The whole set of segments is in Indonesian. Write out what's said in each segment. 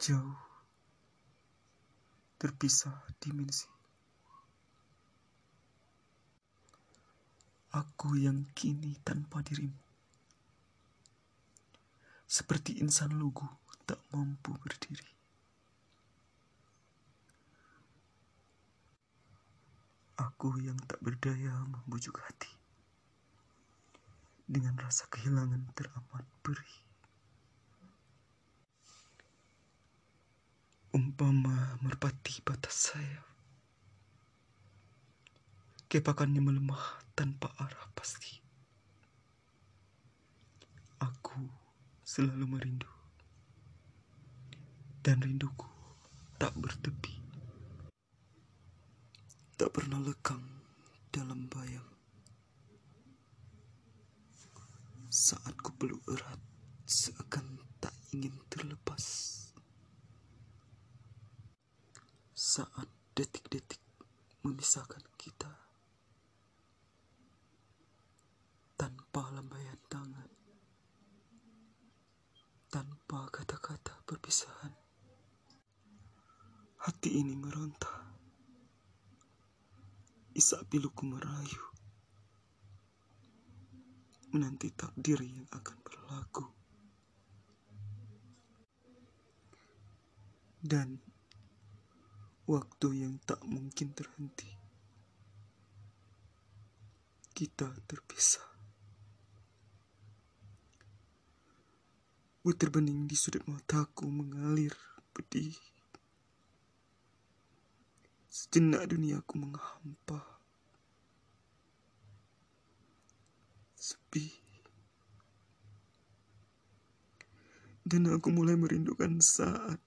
Jauh, terpisah dimensi. Aku yang kini tanpa dirimu. Seperti insan lugu tak mampu berdiri. Aku yang tak berdaya membujuk hati. Dengan rasa kehilangan teramat perih. Umpama merpati batas sayap. Kepakannya melemah tanpa arah pasti. Aku selalu merindu. Dan rinduku tak bertepi. Tak pernah lekang dalam bayang. Saat ku peluk erat seakan saat detik-detik memisahkan kita tanpa lambaian tangan, tanpa kata-kata perpisahan. Hati ini meronta, isak piluku merayu, menanti takdir yang akan berlaku. Dan waktu yang tak mungkin terhenti. Kita terpisah. Butir bening di sudut mataku mengalir pedih. Sejenak duniaku menghampa. Sepi. Dan aku mulai merindukan saat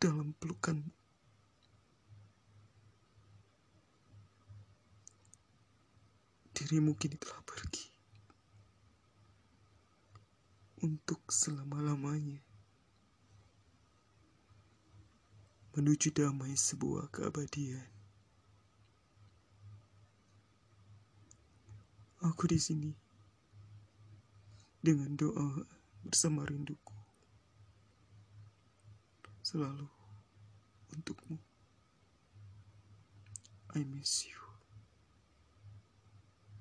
dalam pelukan dirimu kini telah pergi untuk selama-lamanya menuju damai sebuah keabadian. Aku di sini dengan doa bersama rinduku selalu untukmu. I miss you.